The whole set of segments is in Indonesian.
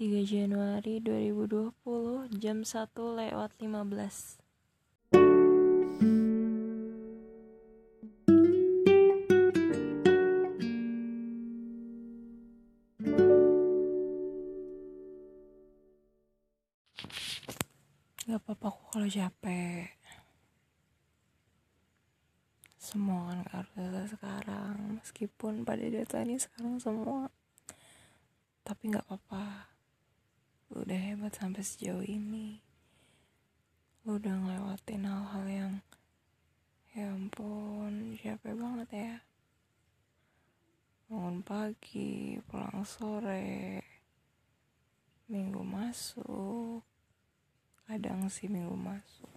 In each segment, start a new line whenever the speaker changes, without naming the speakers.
3 Januari 2020 jam 1 lewat 15 Gak apa-apa kok kalau capek. Semua kan harus sekarang Meskipun pada data ini sekarang semua. Tapi gak apa-apa Udah hebat sampai sejauh ini. Lu udah ngelewatin hal-hal yang Ya ampun Capek banget ya. Bangun pagi Pulang sore Minggu masuk. Kadang sih minggu masuk.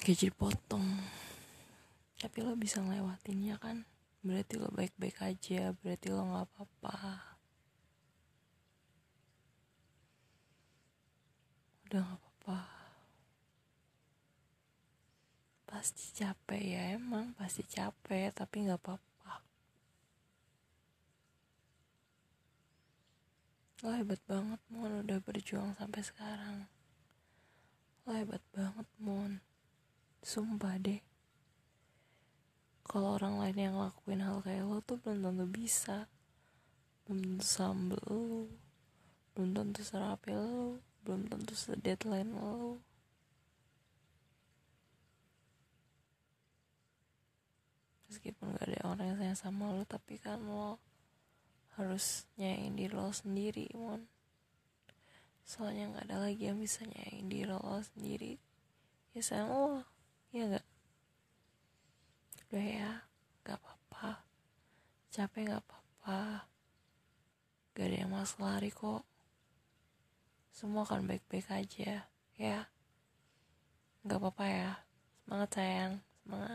Gaji potong tapi lo bisa ngelewatinnya kan? Berarti lo baik-baik aja berarti lo nggak apa-apa udah nggak apa-apa. Pasti capek ya emang pasti capek tapi nggak apa-apa. Lo hebat banget mon udah berjuang sampai sekarang. Lo hebat banget mon. Sumpah deh. Kalau orang lain yang ngelakuin hal kayak lo tuh belum tentu bisa. Belum tentu sambel lo. Belum tentu serapi lo belum tentu sedeadline lo. Meskipun gak ada orang yang sayang sama lo tapi kan lo harus nyayain diri lo sendiri mon. Soalnya nggak ada lagi yang bisa nyayain diri lo sendiri. Ya sayang lo ya nggak? Udah ya nggak apa-apa. Capek nggak apa-apa. Gak ada yang mas lari kok semua akan baik-baik aja. Ya. Nggak apa-apa ya. Semangat sayang. Semangat